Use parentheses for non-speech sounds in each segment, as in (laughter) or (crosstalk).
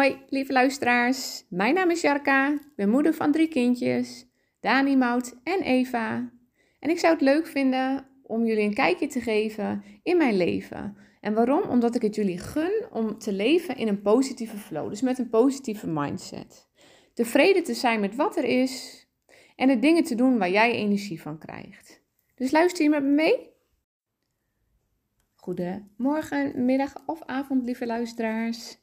Hoi, lieve luisteraars. Mijn naam is Jarka. Ik ben moeder van drie kindjes, Dani, Mout en Eva. En ik zou het leuk vinden om jullie een kijkje te geven in mijn leven. En waarom? Omdat ik het jullie gun om te leven in een positieve flow, dus met een positieve mindset. Tevreden te zijn met wat er is en de dingen te doen waar jij energie van krijgt. Dus luister je met me mee? Goedemorgen, middag of avond, lieve luisteraars.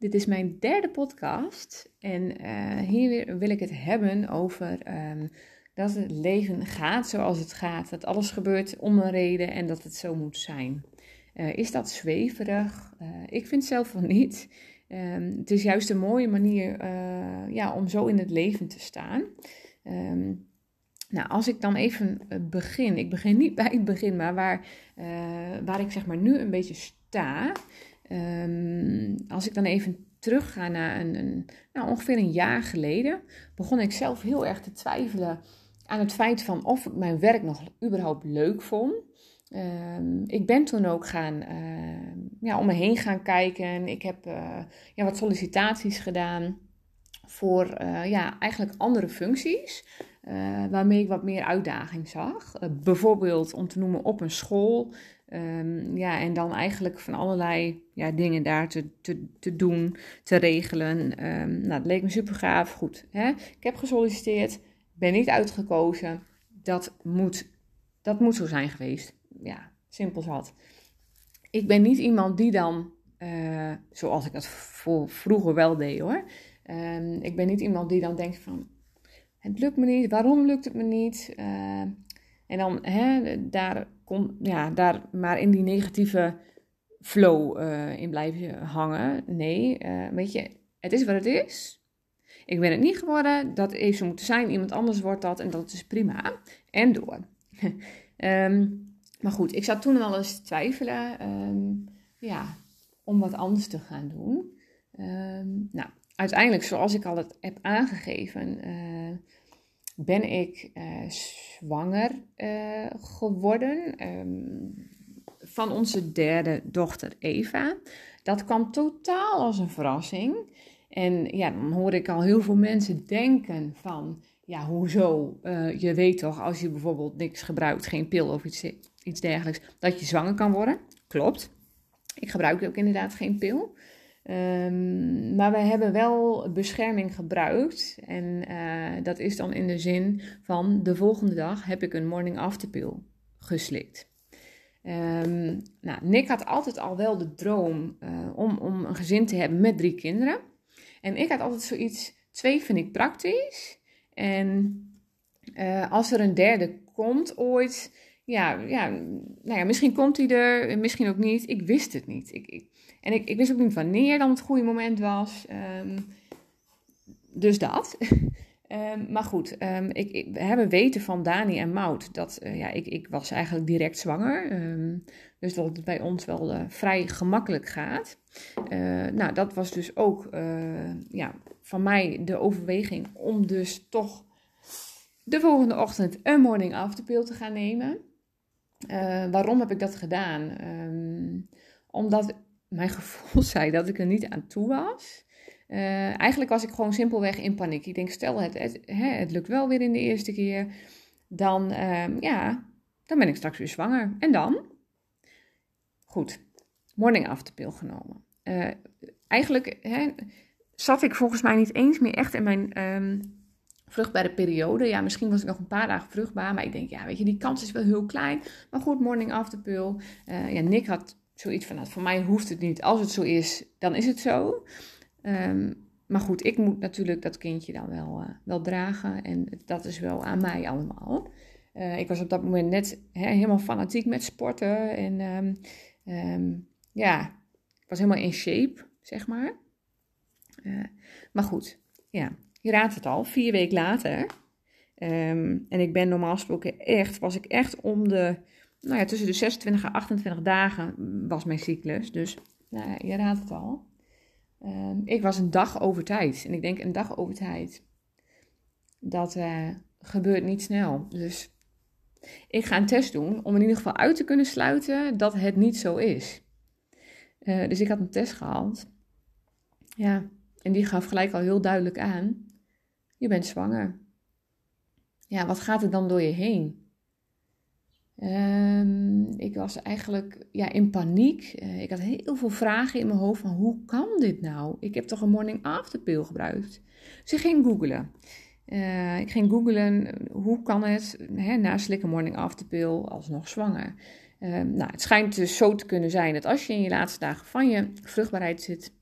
Dit is mijn derde podcast en uh, hier wil ik het hebben over um, dat het leven gaat zoals het gaat. Dat alles gebeurt om een reden en dat het zo moet zijn. Uh, is dat zweverig? Uh, ik vind zelf van niet. Um, het is juist een mooie manier ja, om zo in het leven te staan. Um, nou, als ik dan even begin, ik begin niet bij het begin, maar waar, waar ik zeg maar nu een beetje sta. Um, als ik dan even terugga naar een, een, nou, ongeveer een jaar geleden, begon ik zelf heel erg te twijfelen aan het feit van of ik mijn werk nog überhaupt leuk vond. Um, ik ben toen ook gaan, uh, ja, om me heen gaan kijken. Ik heb uh, ja, wat sollicitaties gedaan voor uh, ja, eigenlijk andere functies. waarmee ik wat meer uitdaging zag. bijvoorbeeld om te noemen op een school. Ja, en dan eigenlijk van allerlei ja, dingen daar te, te, te doen, te regelen. Um, nou, dat leek me super gaaf. Goed, hè? ik heb gesolliciteerd, ben niet uitgekozen. Dat moet, dat moet zo zijn geweest. Ja, simpel zat. Ik ben niet iemand die dan, uh, zoals ik dat voor, vroeger wel deed hoor. Um, ik ben niet iemand die dan denkt van, het lukt me niet, waarom lukt het me niet? Uh, en dan hè, daar, kom, ja, daar maar in die negatieve flow uh, in blijven hangen. Nee, uh, weet je, het is wat het is. Ik ben het niet geworden. Dat heeft zo moeten zijn. Iemand anders wordt dat en dat is prima. En door. um, (laughs) maar goed, ik zat toen wel eens te twijfelen. Um, ja, om wat anders te gaan doen. Um, nou, uiteindelijk, zoals ik al het heb aangegeven, uh, ben ik zwanger geworden van onze derde dochter Eva. Dat kwam totaal als een verrassing. En ja, dan hoor ik al heel veel mensen denken van, ja, hoezo? Uh, je weet toch, als je bijvoorbeeld niks gebruikt, geen pil of iets, iets dergelijks, dat je zwanger kan worden. Klopt. Ik gebruik ook inderdaad geen pil. Um, maar we hebben wel bescherming gebruikt. En uh, dat is dan in de zin van de volgende dag heb ik een morning after pill geslikt. Um, nou, Nick had altijd al wel de droom uh, om, om een gezin te hebben met drie kinderen. En ik had altijd zoiets, twee vind ik praktisch. En uh, als er een derde komt ooit, ja, ja, nou ja, misschien komt hij er, misschien ook niet. Ik wist het niet. Ik, ik, en ik, ik wist ook niet wanneer dan het goede moment was. Um, dus dat. (laughs) um, maar goed, um, ik, we hebben weten van Dani en Mout dat uh, ja, ik, ik was eigenlijk direct zwanger. dus dat het bij ons wel uh, vrij gemakkelijk gaat. Uh, nou, dat was dus ook ja, van mij de overweging om dus toch de volgende ochtend een morning after pill te gaan nemen. waarom heb ik dat gedaan? omdat mijn (laughs) gevoel zei dat ik er niet aan toe was. Uh, eigenlijk was ik gewoon simpelweg in paniek. Ik denk, stel het, het, het lukt wel weer in de eerste keer. Dan, uh, ja, dan ben ik straks weer zwanger. En dan? Goed, morning after pill genomen. Uh, eigenlijk hè, zat ik volgens mij niet eens meer echt in mijn um, vruchtbare periode. Ja, misschien was ik nog een paar dagen vruchtbaar. Maar ik denk, ja, weet je, die kans is wel heel klein. Maar goed, morning after pill. ja, Nick had zoiets van, nou, voor mij hoeft het niet. Als het zo is, dan is het zo. Um, maar goed, ik moet natuurlijk dat kindje dan wel, uh, wel dragen. En dat is wel aan mij allemaal. Uh, ik was op dat moment net helemaal fanatiek met sporten. En um, um, ja, ik was helemaal in shape, zeg maar. Uh, maar goed, ja, je raadt het al. Vier weken later. en ik ben normaal gesproken echt, was ik echt om de nou ja, tussen de 26 en 28 dagen was mijn cyclus. Dus nou ja, je raadt het al. Uh, ik was een dag over tijd. En ik denk een dag over tijd. Dat uh, gebeurt niet snel. Dus ik ga een test doen om in ieder geval uit te kunnen sluiten dat het niet zo is. Uh, dus ik had een test gehaald. Ja, En die gaf gelijk al heel duidelijk aan: je bent zwanger. Ja, wat gaat er dan door je heen? Um, ik was eigenlijk ja, in paniek. Uh, ik had heel veel vragen in mijn hoofd van hoe kan dit nou? Ik heb toch een morning after pill gebruikt? Dus ik ging googlen. Ik ging googlen, hoe kan het hè, na slikken morning after pill alsnog zwanger? Uh, nou, het schijnt dus zo te kunnen zijn dat als je in je laatste dagen van je vruchtbaarheid zit,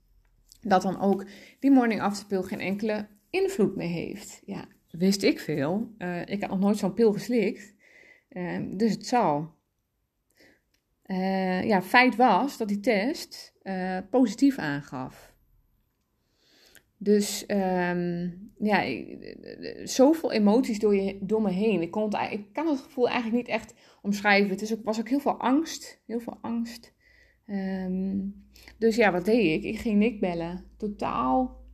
dat dan ook die morning after pill geen enkele invloed meer heeft. Ja, wist ik veel. Ik had nog nooit zo'n pil geslikt. Uh, dus het zal. Uh, ja, feit was dat die test positief aangaf. Dus um, ja, zoveel emoties door, je, door me heen. Ik, kon het, ik kan het gevoel eigenlijk niet echt omschrijven. Het is ook, was ook heel veel angst. Heel veel angst. Um, dus ja, wat deed ik? Ik ging Nick bellen. Totaal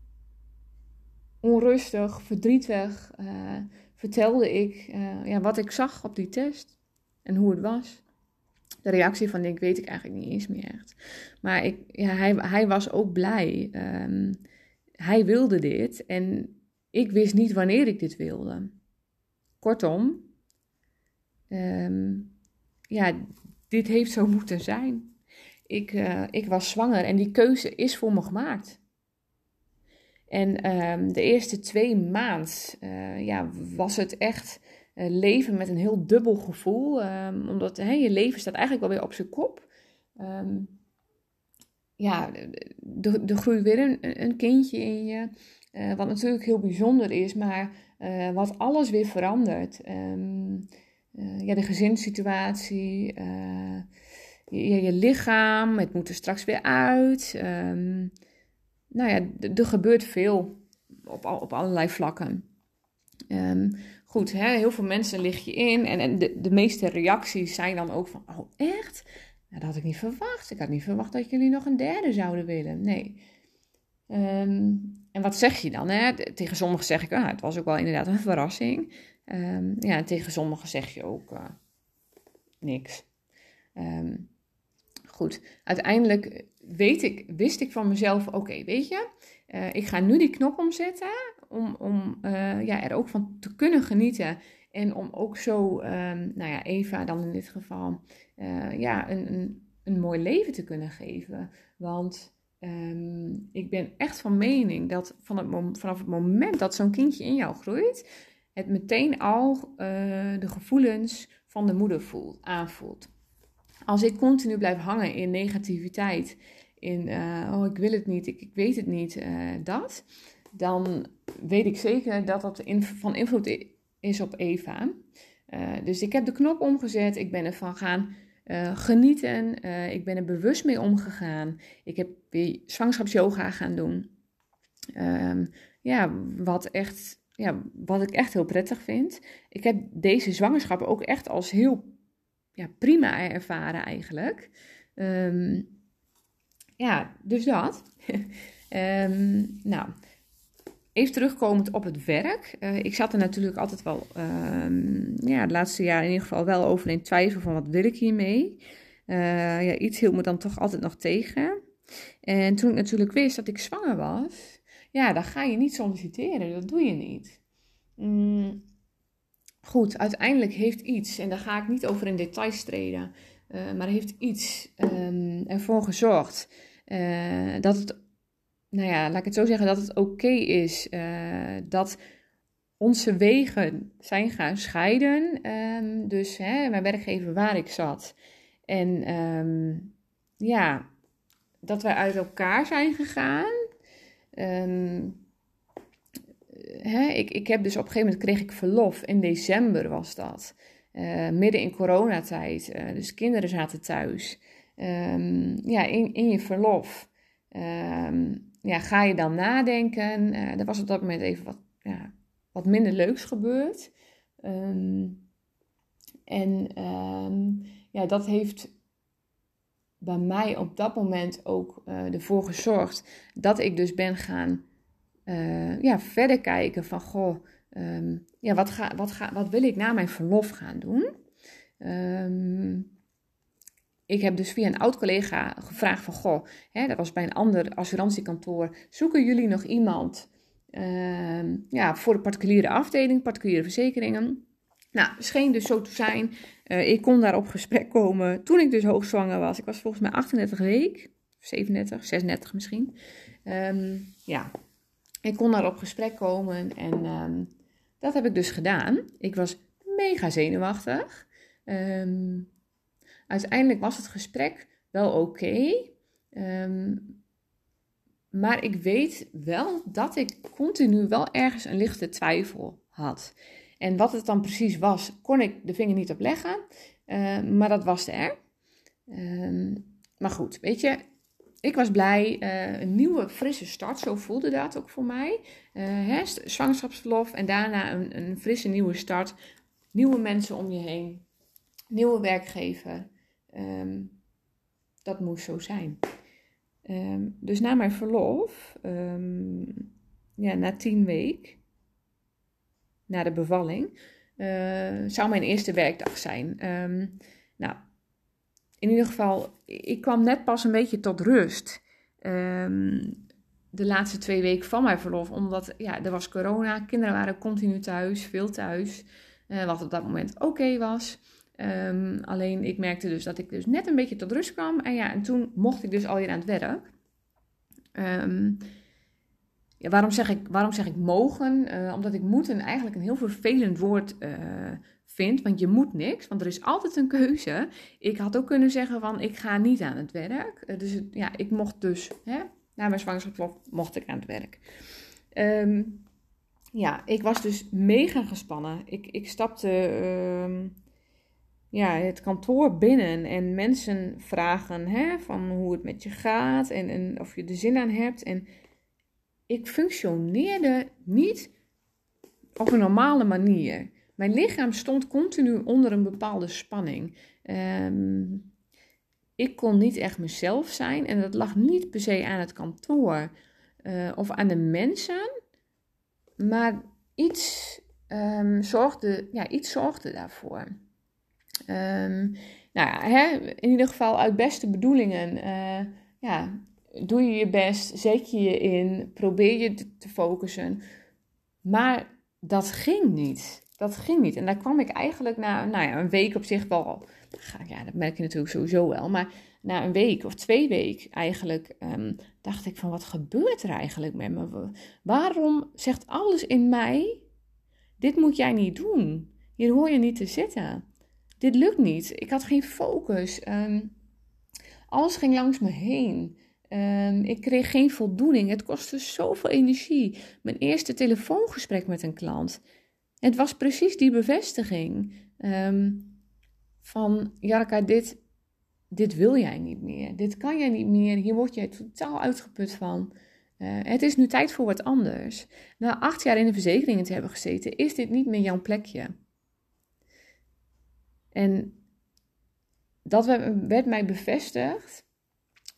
onrustig, verdrietig. Uh, vertelde ik uh, ja, wat ik zag op die test. En hoe het was. De reactie van Nick weet ik eigenlijk niet eens meer echt. Maar ik, ja, hij, hij was ook blij. Um, hij wilde dit en ik wist niet wanneer ik dit wilde. Kortom, um, ja, dit heeft zo moeten zijn. Ik, uh, ik was zwanger en die keuze is voor me gemaakt. En um, de eerste twee maanden uh, ja, was het echt uh, leven met een heel dubbel gevoel. Um, omdat je leven staat eigenlijk wel weer op zijn kop. Um, ja, er groeit weer een, een, kindje in je. Uh, wat natuurlijk heel bijzonder is, maar wat alles weer verandert. Ja, de gezinssituatie, je, je, lichaam, het moet er straks weer uit. Nou ja, er gebeurt veel op, op allerlei vlakken. Um, goed, hè, heel veel mensen lig je in en, en de, de meeste reacties zijn dan ook van, oh echt? Nou, dat had ik niet verwacht. Ik had niet verwacht dat jullie nog een derde zouden willen. Nee. Um, en wat zeg je dan? Hè? Tegen sommigen zeg ik, ah, het was ook wel inderdaad een verrassing. Um, ja, en tegen sommigen zeg je ook uh, niks. Goed, uiteindelijk weet ik, wist ik van mezelf, oké, weet je, uh, ik ga nu die knop omzetten om, om uh, ja, er ook van te kunnen genieten. En om ook zo, nou ja, Eva dan in dit geval, uh, ja, een, een, een, mooi leven te kunnen geven. Want um, ik ben echt van mening dat van het, vanaf het moment dat zo'n kindje in jou groeit, het meteen al de gevoelens van de moeder voelt, aanvoelt. Als ik continu blijf hangen in negativiteit, in uh, oh ik wil het niet, ik, ik weet het niet, dat, dan weet ik zeker dat dat in, van invloed is op Eva. dus ik heb de knop omgezet, ik ben ervan gaan genieten. Ik ben er bewust mee omgegaan. Ik heb weer zwangerschapsyoga gaan doen. Um, ja, wat, echt, ja, wat ik echt heel prettig vind. Ik heb deze zwangerschap ook echt als heel ja, prima ervaren eigenlijk. Um, ja, dus dat. um, (laughs) nou, Even terugkomend op het werk. Uh, ik zat er natuurlijk altijd wel, um, ja, het laatste jaar in ieder geval wel over in twijfel van wat wil ik hiermee. Uh, ja, iets hield me dan toch altijd nog tegen. En toen ik natuurlijk wist dat ik zwanger was, ja, dan ga je niet solliciteren. Dat doe je niet. Mm, goed, uiteindelijk heeft iets, en daar ga ik niet over in details treden, uh, maar heeft iets um, ervoor gezorgd dat het nou ja, laat ik het zo zeggen, dat het oké is uh, dat onze wegen zijn gaan scheiden. Um, dus hè, mijn werkgever waar ik zat. En um, ja, dat wij uit elkaar zijn gegaan. Hè, ik, ik heb dus op een gegeven moment kreeg ik verlof. In december was dat. Uh, midden in coronatijd. Uh, dus kinderen zaten thuis. ja, in, in je verlof. Um, ja, ga je dan nadenken. Uh, er was op dat moment even wat, ja, wat minder leuks gebeurd. Um, en ja, dat heeft bij mij op dat moment ook ervoor gezorgd dat ik dus ben gaan ja, verder kijken van goh, ja, wat, ga, wat, ga, wat wil ik na mijn verlof gaan doen? ik heb dus via een oud collega gevraagd van, goh, hè, dat was bij een ander assurantiekantoor, zoeken jullie nog iemand ehm, ja, voor de particuliere afdeling, particuliere verzekeringen? Nou, scheen dus zo te zijn. Uh, ik kon daar op gesprek komen toen ik dus hoogzwanger was. Ik was volgens mij 38 week, 37, 36 misschien. Um, ja, ik kon daar op gesprek komen en dat heb ik dus gedaan. Ik was mega zenuwachtig. Um, uiteindelijk was het gesprek wel oké. maar ik weet wel dat ik continu wel ergens een lichte twijfel had. En wat het dan precies was, kon ik de vinger niet op leggen. Uh, maar dat was er. Maar goed, weet je, ik was blij. Uh, een nieuwe, frisse start, zo voelde dat ook voor mij. Eh, zwangerschapsverlof en daarna een, een frisse nieuwe start. Nieuwe mensen om je heen. Nieuwe werkgever. Um, dat moest zo zijn. Um, dus na mijn verlof, um, ja, na tien weken, na de bevalling, uh, zou mijn eerste werkdag zijn. Nou, in ieder geval, ik kwam net pas een beetje tot rust. Um, de laatste twee weken van mijn verlof, omdat ja, er was corona, kinderen waren continu thuis, veel thuis, uh, wat op dat moment oké was. Um, alleen ik merkte dus dat ik dus net een beetje tot rust kwam. En ja, en toen mocht ik dus alweer aan het werk. Um, ja, waarom, zeg ik, waarom zeg ik mogen? Uh, omdat ik moeten eigenlijk een heel vervelend woord uh, vind. Want je moet niks, want er is altijd een keuze. Ik had ook kunnen zeggen van ik ga niet aan het werk. Uh, dus ja, ik mocht dus, hè, na mijn zwangerschap mocht ik aan het werk. Um, ja, ik was dus mega gespannen. Ik, ik stapte um, ja, het kantoor binnen en mensen vragen hè, van hoe het met je gaat en, en of je er zin aan hebt. En ik functioneerde niet op een normale manier. Mijn lichaam stond continu onder een bepaalde spanning. Um, ik kon niet echt mezelf zijn en dat lag niet per se aan het kantoor uh, of aan de mensen, maar iets, um, zorgde, ja, iets zorgde daarvoor. Um, nou ja, hè, in ieder geval uit beste bedoelingen. Uh, ja, doe je je best, zet je je in, probeer je te focussen. Maar dat ging niet. Dat ging niet. En daar kwam ik eigenlijk na nou ja, een week op zich wel. Ja, dat merk je natuurlijk sowieso wel. Maar na een week of twee weken eigenlijk um, dacht ik van wat gebeurt er eigenlijk met me? Waarom zegt alles in mij, dit moet jij niet doen. Hier hoor je niet te zitten. Dit lukt niet. Ik had geen focus. Um, alles ging langs me heen. Um, ik kreeg geen voldoening. Het kostte zoveel energie. Mijn eerste telefoongesprek met een klant. Het was precies die bevestiging. Um, van, Jarka, dit, dit wil jij niet meer. Dit kan jij niet meer. Hier word jij totaal uitgeput van. Uh, het is nu tijd voor wat anders. Na acht jaar in de verzekeringen te hebben gezeten, is dit niet meer jouw plekje. En dat werd mij bevestigd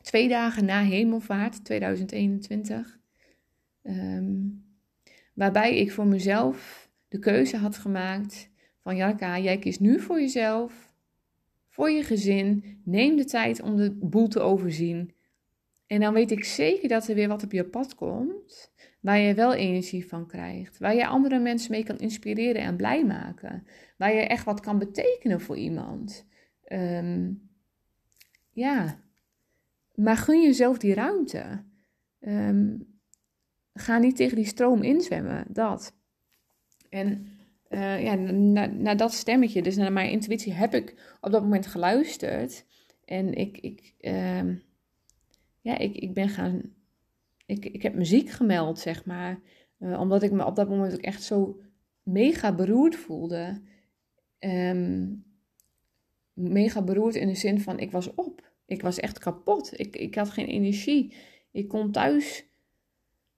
twee dagen na hemelvaart 2021. Um, ehm, waarbij ik voor mezelf de keuze had gemaakt van Jarka, jij kiest nu voor jezelf, voor je gezin. Neem de tijd om de boel te overzien. En dan weet ik zeker dat er weer wat op je pad komt, waar je wel energie van krijgt, waar je andere mensen mee kan inspireren en blij maken, waar je echt wat kan betekenen voor iemand. Um, ja, maar gun jezelf die ruimte. Um, ga niet tegen die stroom inzwemmen, dat. En uh, ja, naar na dat stemmetje, dus naar mijn intuïtie, heb ik op dat moment geluisterd. En ik, ik, uh, ja, ik, ik ben gaan. Ik, ik heb muziek gemeld, zeg maar. Uh, omdat ik me op dat moment ook echt zo mega beroerd voelde. Um, mega beroerd in de zin van: ik was op. Ik was echt kapot. Ik, ik had geen energie. Ik kon thuis.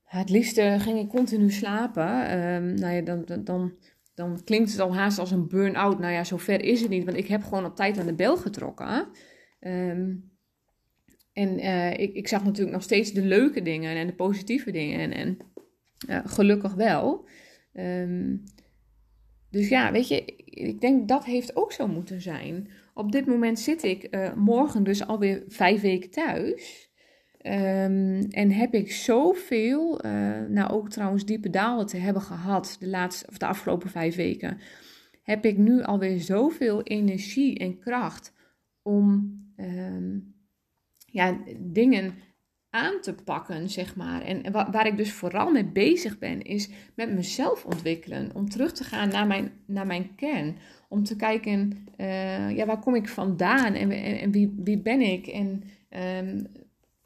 Het liefste ging ik continu slapen. Um, nou ja, dan, dan, dan, dan, klinkt het al haast als een burn-out. Nou ja, zover is het niet. Want ik heb gewoon op tijd aan de bel getrokken. Um, en uh, ik, ik zag natuurlijk nog steeds de leuke dingen en de positieve dingen. En, en gelukkig wel. Um, dus ja, weet je, ik denk dat heeft ook zo moeten zijn op dit moment zit ik uh, morgen dus alweer vijf weken thuis. Um, en heb ik zoveel, uh, nou ook trouwens diepe dalen te hebben gehad de, laatste, of de afgelopen vijf weken. Heb ik nu alweer zoveel energie en kracht om um, ja, dingen aan te pakken, zeg maar. En waar, ik dus vooral mee bezig ben, is met mezelf ontwikkelen. Om terug te gaan naar mijn, naar mijn kern. Om te kijken, uh, ja, waar kom ik vandaan en, en, wie, wie ben ik en um,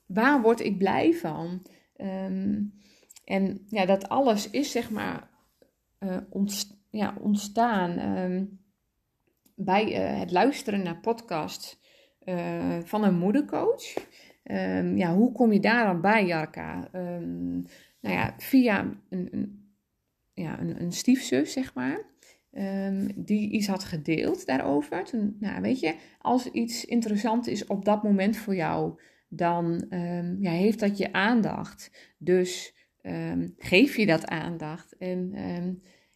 waar word ik blij van? Um, en ja, dat alles is zeg maar ontst ja, ontstaan um, bij uh, het luisteren naar podcasts van een moedercoach. Ja, hoe kom je daar dan bij, Jarka? Nou ja, via een, een, ja, een, een stiefzus, zeg maar. Um, die iets had gedeeld daarover. Toen, nou, weet je, als iets interessant is op dat moment voor jou, dan ja, heeft dat je aandacht. Dus geef je dat aandacht. En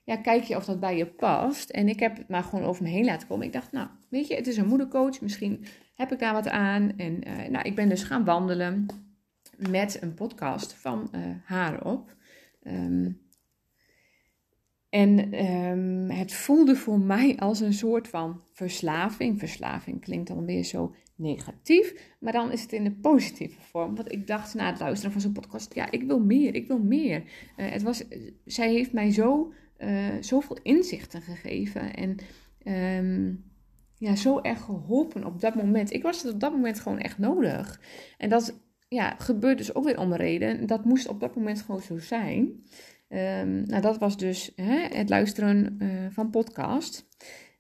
ja, kijk je of dat bij je past. En ik heb het maar gewoon over me heen laten komen. Ik dacht, nou, weet je, het is een moedercoach. Misschien heb ik daar wat aan. En uh, nou, ik ben dus gaan wandelen met een podcast van uh, haar op. Um, en um, het voelde voor mij als een soort van verslaving. Verslaving klinkt dan weer zo negatief, maar dan is het in de positieve vorm. Want ik dacht na het luisteren van zo'n podcast, ja, ik wil meer, ik wil meer. Uh, het was, zij heeft mij zo, uh, zoveel inzichten gegeven en um, ja, zo erg geholpen op dat moment. Ik was het op dat moment gewoon echt nodig. En dat ja, gebeurt dus ook weer om reden. Dat moest op dat moment gewoon zo zijn. Um, nou, dat was dus hè, het luisteren uh, van podcast.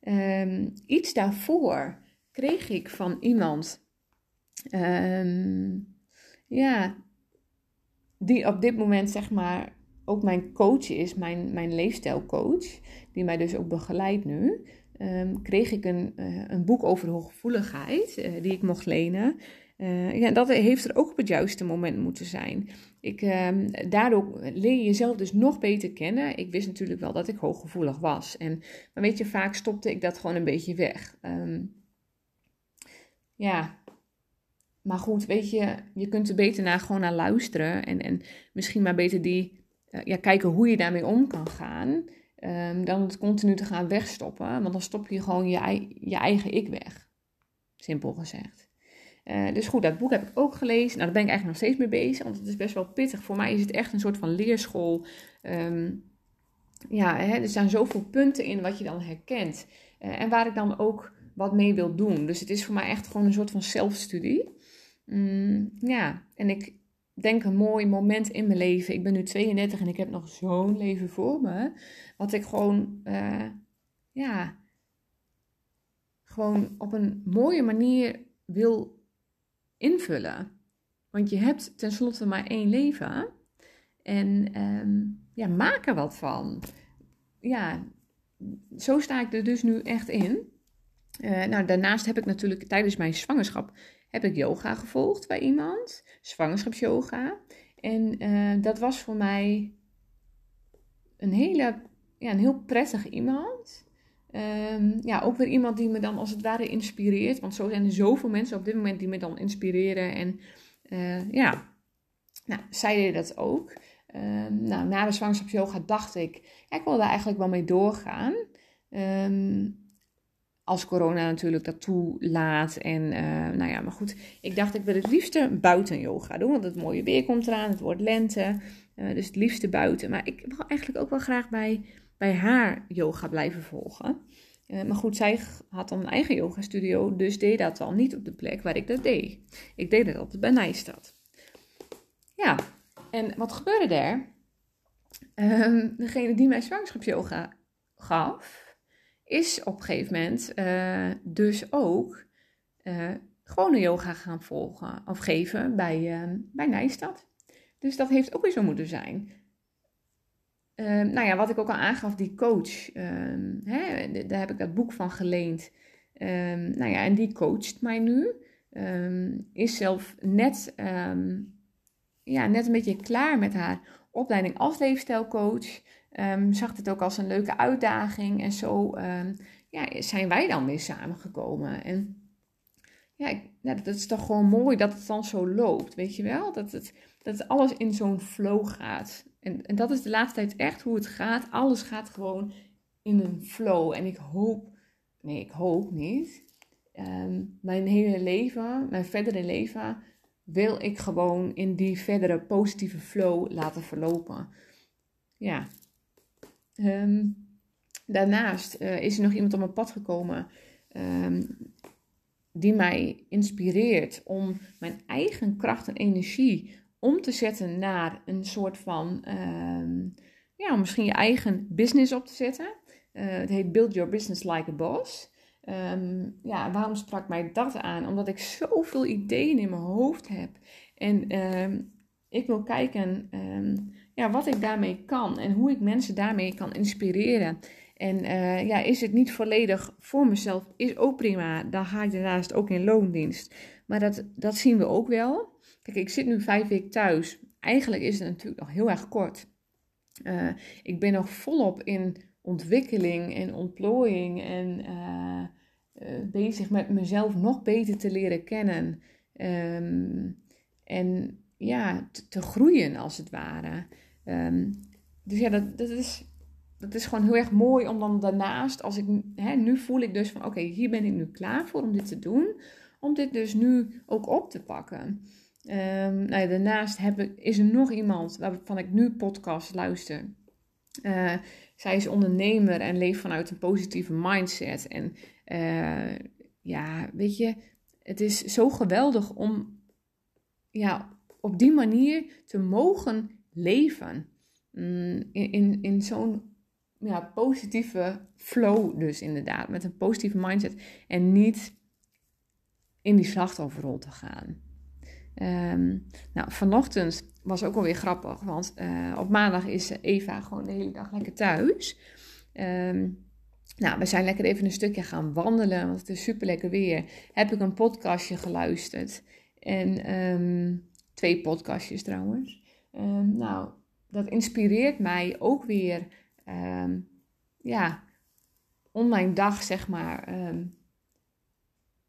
Um, iets daarvoor kreeg ik van iemand, um, ja, die op dit moment zeg maar ook mijn coach is, mijn, mijn leefstijlcoach, die mij dus ook begeleidt nu. Kreeg ik een, uh, een boek over hooggevoeligheid, uh, die ik mocht lenen. Uh, ja, dat heeft er ook op het juiste moment moeten zijn. Ik, um, daardoor leer je jezelf dus nog beter kennen. Ik wist natuurlijk wel dat ik hooggevoelig was. En, maar weet je, vaak stopte ik dat gewoon een beetje weg. Um, ja, maar goed, weet je, je kunt er beter naar gewoon naar luisteren. En, en misschien maar beter die, ja, kijken hoe je daarmee om kan gaan. Um, dan het continu te gaan wegstoppen. Want dan stop je gewoon je, je eigen ik weg. Simpel gezegd. Uh, dus goed, dat boek heb ik ook gelezen. Nou, daar ben ik eigenlijk nog steeds mee bezig. Want het is best wel pittig. Voor mij is het echt een soort van leerschool. Um, ja, hè, er staan zoveel punten in wat je dan herkent. Uh, en waar ik dan ook wat mee wil doen. Dus het is voor mij echt gewoon een soort van zelfstudie. Mm, ja, en ik, denk een mooi moment in mijn leven. Ik ben nu 32 en ik heb nog zo'n leven voor me. Wat ik gewoon, uh, ja, gewoon op een mooie manier wil invullen. Want je hebt tenslotte maar één leven. En um, ja, maak er wat van. Ja, zo sta ik er dus nu echt in. Uh, nou, daarnaast heb ik natuurlijk tijdens mijn zwangerschap heb ik yoga gevolgd bij iemand, zwangerschapsyoga. En uh, dat was voor mij een, hele, ja, een heel prettig iemand. Um, ja, ook weer iemand die me dan als het ware inspireert. Want zo zijn er zoveel mensen op dit moment die me dan inspireren. En uh, ja, nou, zij deed dat ook. Um, nou, na de zwangerschapsyoga dacht ik, ik wil daar eigenlijk wel mee doorgaan. Um, als corona natuurlijk dat toelaat. En uh, nou ja, maar goed. Ik dacht, ik wil het liefste buiten yoga doen. Want het mooie weer komt eraan. Het wordt lente. Uh, dus het liefste buiten. Maar ik wil eigenlijk ook wel graag bij, bij haar yoga blijven volgen. Uh, maar goed, zij had dan een eigen yoga studio. Dus deed dat dan niet op de plek waar ik dat deed. Ik deed het altijd bij Nijstad. Ja, en wat gebeurde er? Um, degene die mij zwangerschapsyoga gaf is op een gegeven moment uh, dus ook uh, gewone yoga gaan volgen of geven bij, uh, bij Nijstad. Dus dat heeft ook weer zo moeten zijn. Ehm, nou ja, wat ik ook al aangaf, die coach, ehm, hè, daar heb ik dat boek van geleend. Um, nou ja, en die coacht mij nu. is zelf net, ja, net een beetje klaar met haar opleiding als leefstijlcoach. Zag het ook als een leuke uitdaging. En zo ja, zijn wij dan weer samengekomen. En ja, ik, dat is toch gewoon mooi dat het dan zo loopt, weet je wel? Dat, het, dat alles in zo'n flow gaat. En, en dat is de laatste tijd echt hoe het gaat. Alles gaat gewoon in een flow. En ik hoop, nee, ik hoop niet. Ehm, mijn hele leven, mijn verdere leven, wil ik gewoon in die verdere positieve flow laten verlopen. Ja. Ehm, daarnaast uh, is er nog iemand op mijn pad gekomen ehm, die mij inspireert om mijn eigen kracht en energie om te zetten naar een soort van, ja, misschien je eigen business op te zetten. Uh, het heet Build Your Business Like a Boss. Um, ja, waarom sprak mij dat aan? Omdat ik zoveel ideeën in mijn hoofd heb. En um, ik wil kijken ja, wat ik daarmee kan en hoe ik mensen daarmee kan inspireren. En uh, ja, is het niet volledig voor mezelf, is ook prima. Dan ga ik daarnaast ook in loondienst. Maar dat, dat zien we ook wel. Kijk, ik zit nu vijf weken thuis. Eigenlijk is het natuurlijk nog heel erg kort. Uh, ik ben nog volop in ontwikkeling en ontplooiing en uh, uh, bezig met mezelf nog beter te leren kennen. Um, en ja, te, groeien als het ware. Um, dus ja, dat, dat, is, dat is gewoon heel erg mooi om dan daarnaast, als ik, hè, nu voel ik dus van oké, hier ben ik nu klaar voor om dit te doen. Om dit dus nu ook op te pakken. Um, nou daarnaast heb ik, is er nog iemand waarvan ik nu podcast luister. Uh, zij is ondernemer en leeft vanuit een positieve mindset. En uh, ja, weet je, het is zo geweldig om ja, op die manier te mogen leven. Mm, in, in, in zo'n ja, positieve flow dus inderdaad. Met een positieve mindset. En niet in die slachtofferrol te gaan. Um, nou, vanochtend was ook alweer grappig, want uh, op maandag is Eva gewoon de hele dag lekker thuis. Um, nou, we zijn lekker even een stukje gaan wandelen, want het is super lekker weer. Heb ik een podcastje geluisterd. En um, twee podcastjes trouwens. nou, dat inspireert mij ook weer, ja, om mijn dag zeg maar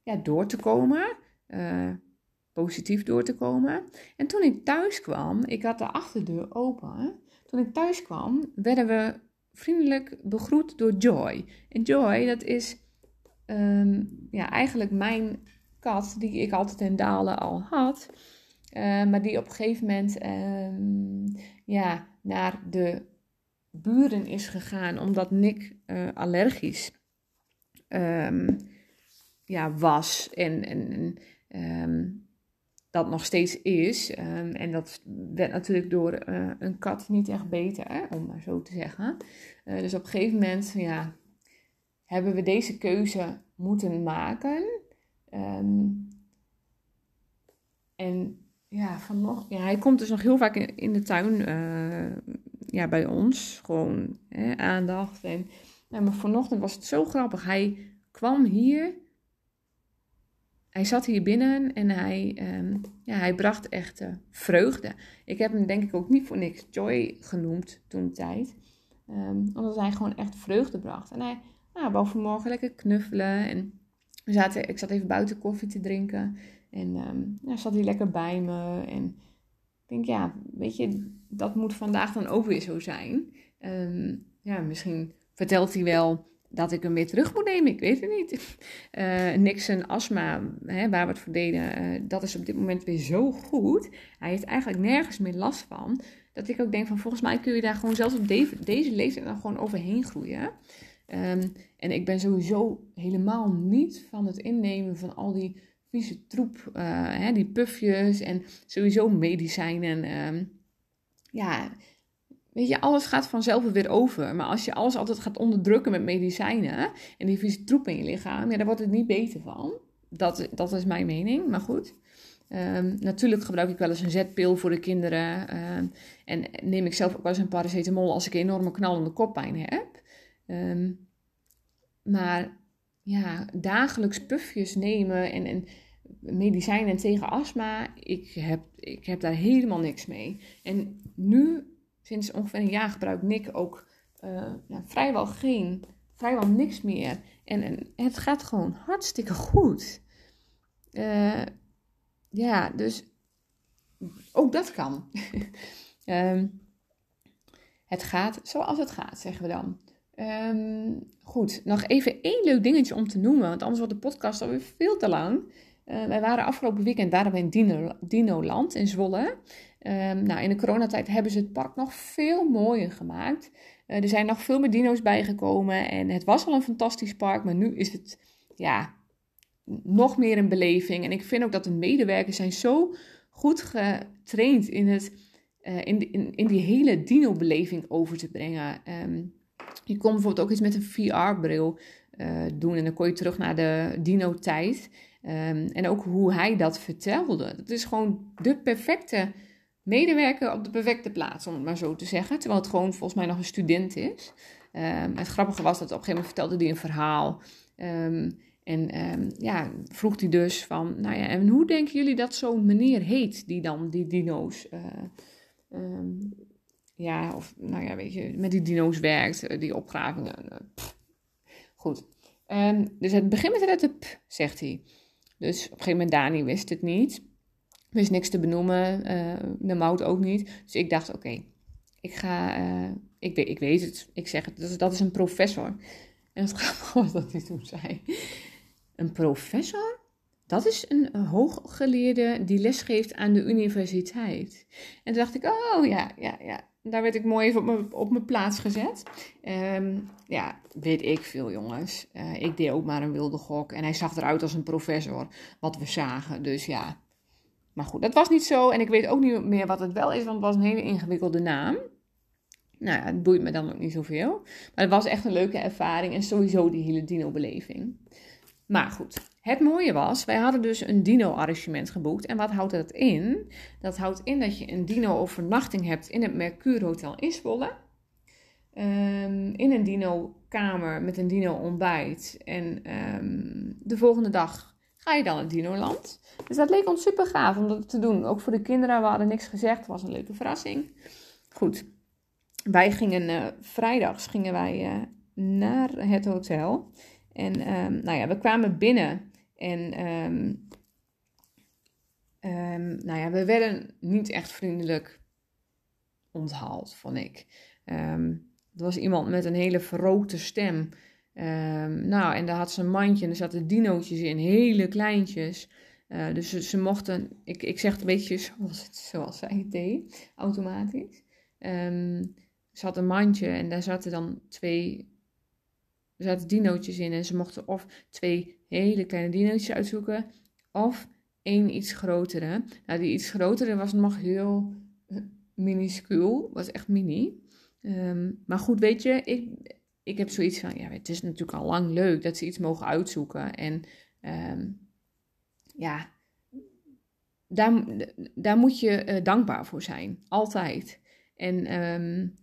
ja, door te komen. Uh, positief door te komen. En toen ik thuis kwam, ik had de achterdeur open. Toen ik thuis kwam, werden we vriendelijk begroet door Joy. En Joy, dat is um, ja, eigenlijk mijn kat die ik altijd in Dalen al had. Uh, maar die op een gegeven moment um, ja, naar de buren is gegaan omdat Nick uh, allergisch um, ja, was. En, en dat nog steeds is. Um, en dat werd natuurlijk door uh, een kat niet echt beter, hè, om maar zo te zeggen. Uh, dus op een gegeven moment ja, hebben we deze keuze moeten maken. Um, en ja, ja, hij komt dus nog heel vaak in, de tuin uh, ja, bij ons. Gewoon hè, aandacht. En, maar vanochtend was het zo grappig. Hij kwam hier hij zat hier binnen en hij, um, ja, hij bracht echt uh, vreugde. Ik heb hem denk ik ook niet voor niks Joy genoemd toen tijd. Um, omdat hij gewoon echt vreugde bracht. En hij nou, wou vanmorgen lekker knuffelen. En we zaten, ik zat even buiten koffie te drinken. En um, ja, zat hij lekker bij me. En ik denk, ja, weet je, dat moet vandaag dan ook weer zo zijn. ja, misschien vertelt hij wel dat ik hem weer terug moet nemen. Ik weet het niet. Uh, (laughs) Nixon astma, hè, waar we het voor deden, uh, dat is op dit moment weer zo goed. Hij heeft eigenlijk nergens meer last van. Dat ik ook denk van volgens mij kun je daar gewoon zelfs op deze, leeftijd dan gewoon overheen groeien. Um, en ik ben sowieso helemaal niet van het innemen van al die vieze troep, uh, hè, die pufjes en sowieso medicijnen. Um, ja, Weet je, alles gaat vanzelf weer over. Maar als je alles altijd gaat onderdrukken met medicijnen en die vieze troep in je lichaam, ja, daar wordt het niet beter van. Dat, dat is mijn mening, maar goed. Um, natuurlijk gebruik ik wel eens een zetpil voor de kinderen. Um, en neem ik zelf ook wel eens een paracetamol als ik enorme knallende koppijn heb. Um, maar ja, dagelijks pufjes nemen en, en medicijnen tegen astma, ik heb, ik heb daar helemaal niks mee. En nu sinds ongeveer een jaar gebruikt Nick ook uh, vrijwel geen, vrijwel niks meer. En, en het gaat gewoon hartstikke goed. Uh, ja, dus ook dat kan. um, (laughs) het gaat zoals het gaat, zeggen we dan. Um, goed, nog even één leuk dingetje om te noemen, want anders wordt de podcast alweer veel te lang. Uh, wij waren afgelopen weekend waren in Dino, Dinoland in Zwolle. Um, nou, in de coronatijd hebben ze het park nog veel mooier gemaakt. Uh, er zijn nog veel meer dino's bijgekomen en het was al een fantastisch park, maar nu is het ja, nog meer een beleving. En ik vind ook dat de medewerkers zijn zo goed getraind in, het, uh, in, in, in die hele dino-beleving over te brengen. Um, je kon bijvoorbeeld ook iets met een VR-bril uh, doen en dan kon je terug naar de dino-tijd. Um, en ook hoe hij dat vertelde. Dat is gewoon de perfecte medewerker op de perfecte plaats, om het maar zo te zeggen. Terwijl het gewoon volgens mij nog een student is. Um, het grappige was dat op een gegeven moment vertelde hij een verhaal. Um, en um, ja, vroeg hij dus van, nou ja, en hoe denken jullie dat zo'n meneer heet die dan die dino's, um, ja, of nou ja, weet je, met die dino's werkt, eh, die opgravingen. Uh, Goed. Dus het begint met de p, zegt hij. Dus op een gegeven moment, Dani wist het niet. Wist niks te benoemen, uh, de mout ook niet. Dus ik dacht, oké, ik ga, ik, weet, ik weet het, ik zeg het, dat, dat is een professor. En het (laughs) grappige was dat hij toen zei, een professor? Dat is een hooggeleerde die lesgeeft aan de universiteit. En toen dacht ik, oh ja, ja, ja. Daar werd ik mooi even op mijn, op mijn plaats gezet. Um, ja, weet ik veel jongens. Uh, ik deed ook maar een wilde gok. En hij zag eruit als een professor, wat we zagen. Dus ja. Maar goed, dat was niet zo. En ik weet ook niet meer wat het wel is, want het was een hele ingewikkelde naam. Nou ja, het boeit me dan ook niet zoveel. Maar het was echt een leuke ervaring. En sowieso die hele dino-beleving. Maar goed, het mooie was, wij hadden dus een dino-arrangement geboekt. En wat houdt dat in? Dat houdt in dat je een dino-overnachting hebt in het Mercure Hotel in Zwolle. Um, in een dino-kamer met een dino-ontbijt. En um, de volgende dag ga je dan het dino-land. Dus dat leek ons super gaaf om dat te doen. Ook voor de kinderen, we hadden niks gezegd. Het was een leuke verrassing. Goed, wij gingen uh, vrijdags gingen wij uh, naar het hotel. En um, nou ja, we kwamen binnen en um, um, nou ja, we werden niet echt vriendelijk onthaald, vond ik. er was iemand met een hele verrookte stem. Nou, en daar had ze een mandje en er zaten dinootjes in, hele kleintjes. Uh, dus ze, mochten, ik, ik zeg het een beetje (laughs) zoals, het, zoals zij het deed, automatisch. ze had een mandje en daar zaten dan twee er zaten dinootjes in en ze mochten of twee hele kleine dinootjes uitzoeken of één iets grotere. Nou, die iets grotere was nog heel eh, minuscuul, was echt mini. Um, maar goed, weet je, ik, ik heb zoiets van, ja, het is natuurlijk al lang leuk dat ze iets mogen uitzoeken. En um, ja, daar, daar moet je uh, dankbaar voor zijn, altijd. En um,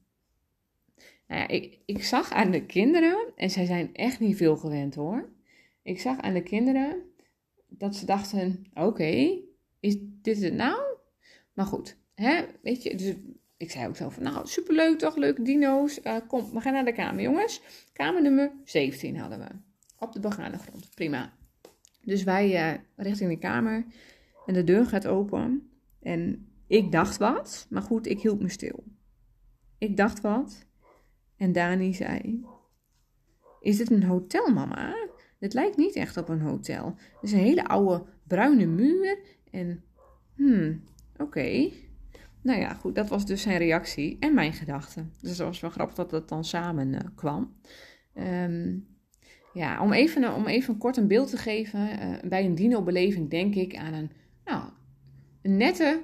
nou ja, ik, ik zag aan de kinderen, en zij zijn echt niet veel gewend hoor. Ik zag aan de kinderen dat ze dachten: oké, is dit het nou? Maar goed, hè, weet je, dus ik zei ook zo van: nou, superleuk toch, leuke dino's. Uh, kom, we gaan naar de kamer, jongens. Kamer nummer 17 hadden we. Op de begane grond, prima. Dus wij uh, richting de kamer en de deur gaat open. En ik dacht wat, maar goed, ik hield me stil. Ik dacht wat. En Dani zei: Is dit een hotel, mama? Het lijkt niet echt op een hotel. Het is een hele oude bruine muur. En, hmm, oké. Nou ja, goed, dat was dus zijn reactie en mijn gedachte. Dus dat was wel grappig dat dat dan samen uh, kwam. Um, ja, om even, om even kort een beeld te geven. Uh, bij een dino-beleving denk ik aan een, nou, een nette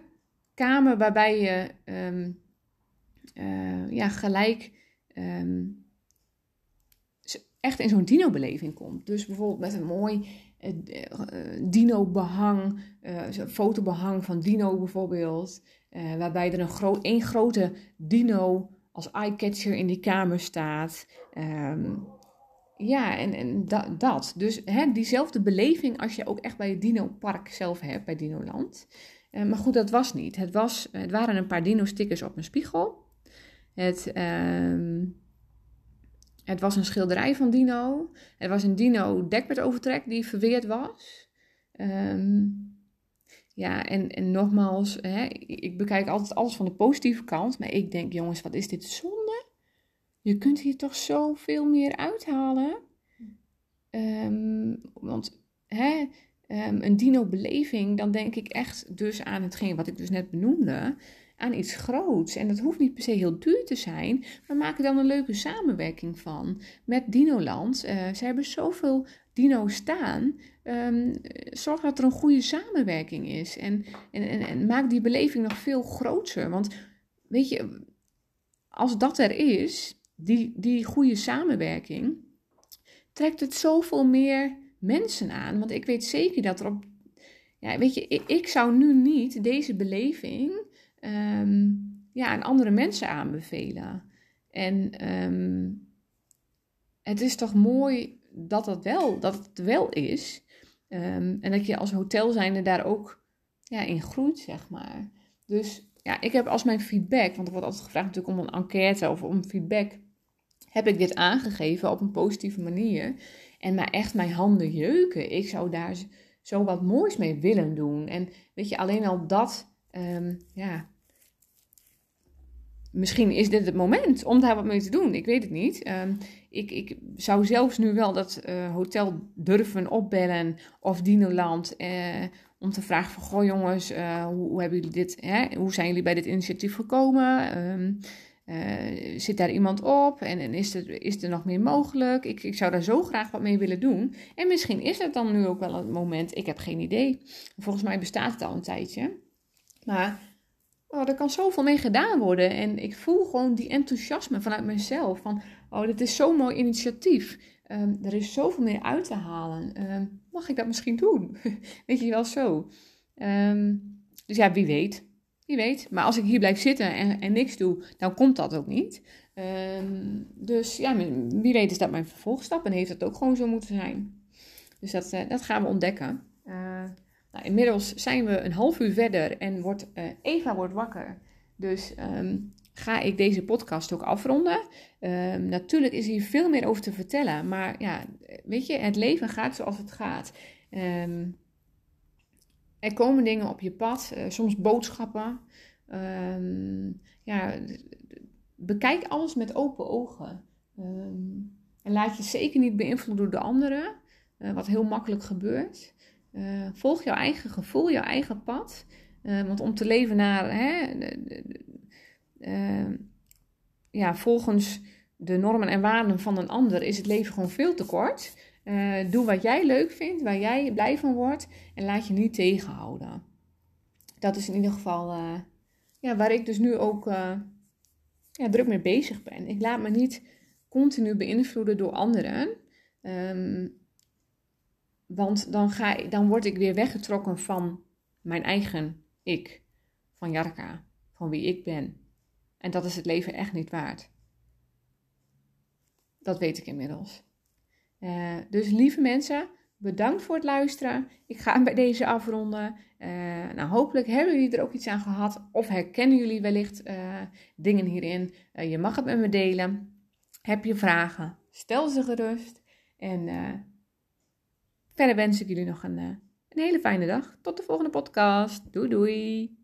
kamer waarbij je um, uh, ja, gelijk um, echt in zo'n dino-beleving komt. Dus bijvoorbeeld met een mooi dino-behang, uh, fotobehang van dino bijvoorbeeld, waarbij er een gro één grote dino als eye-catcher in die kamer staat. Um, ja, en, en dat. Dus hè, diezelfde beleving als je ook echt bij het dino-park zelf hebt, bij Dinoland. Uh, maar goed, dat was niet. Het, was, het waren een paar dino-stickers op een spiegel. Het, um, het was een schilderij van Dino. Er was een Dino dekbedovertrek die verweerd was. Ehm, ja, en, en nogmaals, hè, ik bekijk altijd alles van de positieve kant. Maar ik denk, jongens, wat is dit zonde? Je kunt hier toch zoveel meer uithalen? Um, want hè, um, een dino-beleving, dan denk ik echt dus aan hetgeen wat ik dus net benoemde aan iets groots. En dat hoeft niet per se heel duur te zijn, maar maak er dan een leuke samenwerking van met Dinoland. Uh, ze hebben zoveel dino's staan. Um, zorg dat er een goede samenwerking is. En, en, en, en, maak die beleving nog veel groter. Want weet je, als dat er is, die, die goede samenwerking, trekt het zoveel meer mensen aan. Want ik weet zeker dat er op. Ja, weet je, ik, ik zou nu niet deze beleving um, ja, aan andere mensen aanbevelen. En ehm, het is toch mooi dat, dat, wel, dat het wel is. Ehm, en dat je als hotel zijnde daar ook ja, in groeit, zeg maar. Dus ja, ik heb als mijn feedback, want er wordt altijd gevraagd natuurlijk om een enquête of om feedback, heb ik dit aangegeven op een positieve manier. En maar echt mijn handen jeuken. Ik zou daar zo wat moois mee willen doen. En weet je, alleen al dat ja, misschien is dit het moment om daar wat mee te doen. Ik weet het niet. Um, ik, ik zou zelfs nu wel dat uh, hotel durven opbellen of Dinoland. Uh, om te vragen van, goh jongens, uh, hoe, hebben jullie dit, hè? hoe zijn jullie bij dit initiatief gekomen? Um, zit daar iemand op en, en, is, er, is er nog meer mogelijk? Ik, ik zou daar zo graag wat mee willen doen. En misschien is het dan nu ook wel een moment, ik heb geen idee. Volgens mij bestaat het al een tijdje. Maar oh, er kan zoveel mee gedaan worden. En ik voel gewoon die enthousiasme vanuit mezelf. Van, oh, dit is zo'n mooi initiatief. Um, er is zoveel meer uit te halen. Um, mag ik dat misschien doen? (laughs) weet je wel zo. Um, dus ja, wie weet. Wie weet. Maar als ik hier blijf zitten en, en niks doe, dan komt dat ook niet. dus ja, wie weet is dat mijn vervolgstap en heeft dat ook gewoon zo moeten zijn. Dus dat, uh, dat gaan we ontdekken. Uh, nou, inmiddels zijn we een half uur verder en wordt, uh, Eva wordt wakker. Dus um, ga ik deze podcast ook afronden. Um, natuurlijk is hier veel meer over te vertellen. Maar ja, weet je, het leven gaat zoals het gaat. Um, er komen dingen op je pad, uh, soms boodschappen. ja, bekijk alles met open ogen. en laat je zeker niet beïnvloeden door de anderen. Uh, wat heel makkelijk gebeurt. Uh, volg jouw eigen gevoel, jouw eigen pad. Uh, want om te leven naar, hè, uh, ja, volgens de normen en waarden van een ander is het leven gewoon veel te kort. doe wat jij leuk vindt, waar jij blij van wordt en laat je niet tegenhouden. Dat is in ieder geval ja, waar ik dus nu ook ja, druk mee bezig ben. Ik laat me niet continu beïnvloeden door anderen. Um, want dan, dan word ik weer weggetrokken van mijn eigen ik, van Jarka, van wie ik ben. En dat is het leven echt niet waard. Dat weet ik inmiddels. Uh, dus lieve mensen, bedankt voor het luisteren. Ik ga bij deze afronden. Uh, nou, hopelijk hebben jullie er ook iets aan gehad. Of herkennen jullie wellicht uh, dingen hierin. je mag het met me delen. Heb je vragen? Stel ze gerust. En Verder wens ik jullie nog een, eh, een hele fijne dag. Tot de volgende podcast. Doei doei.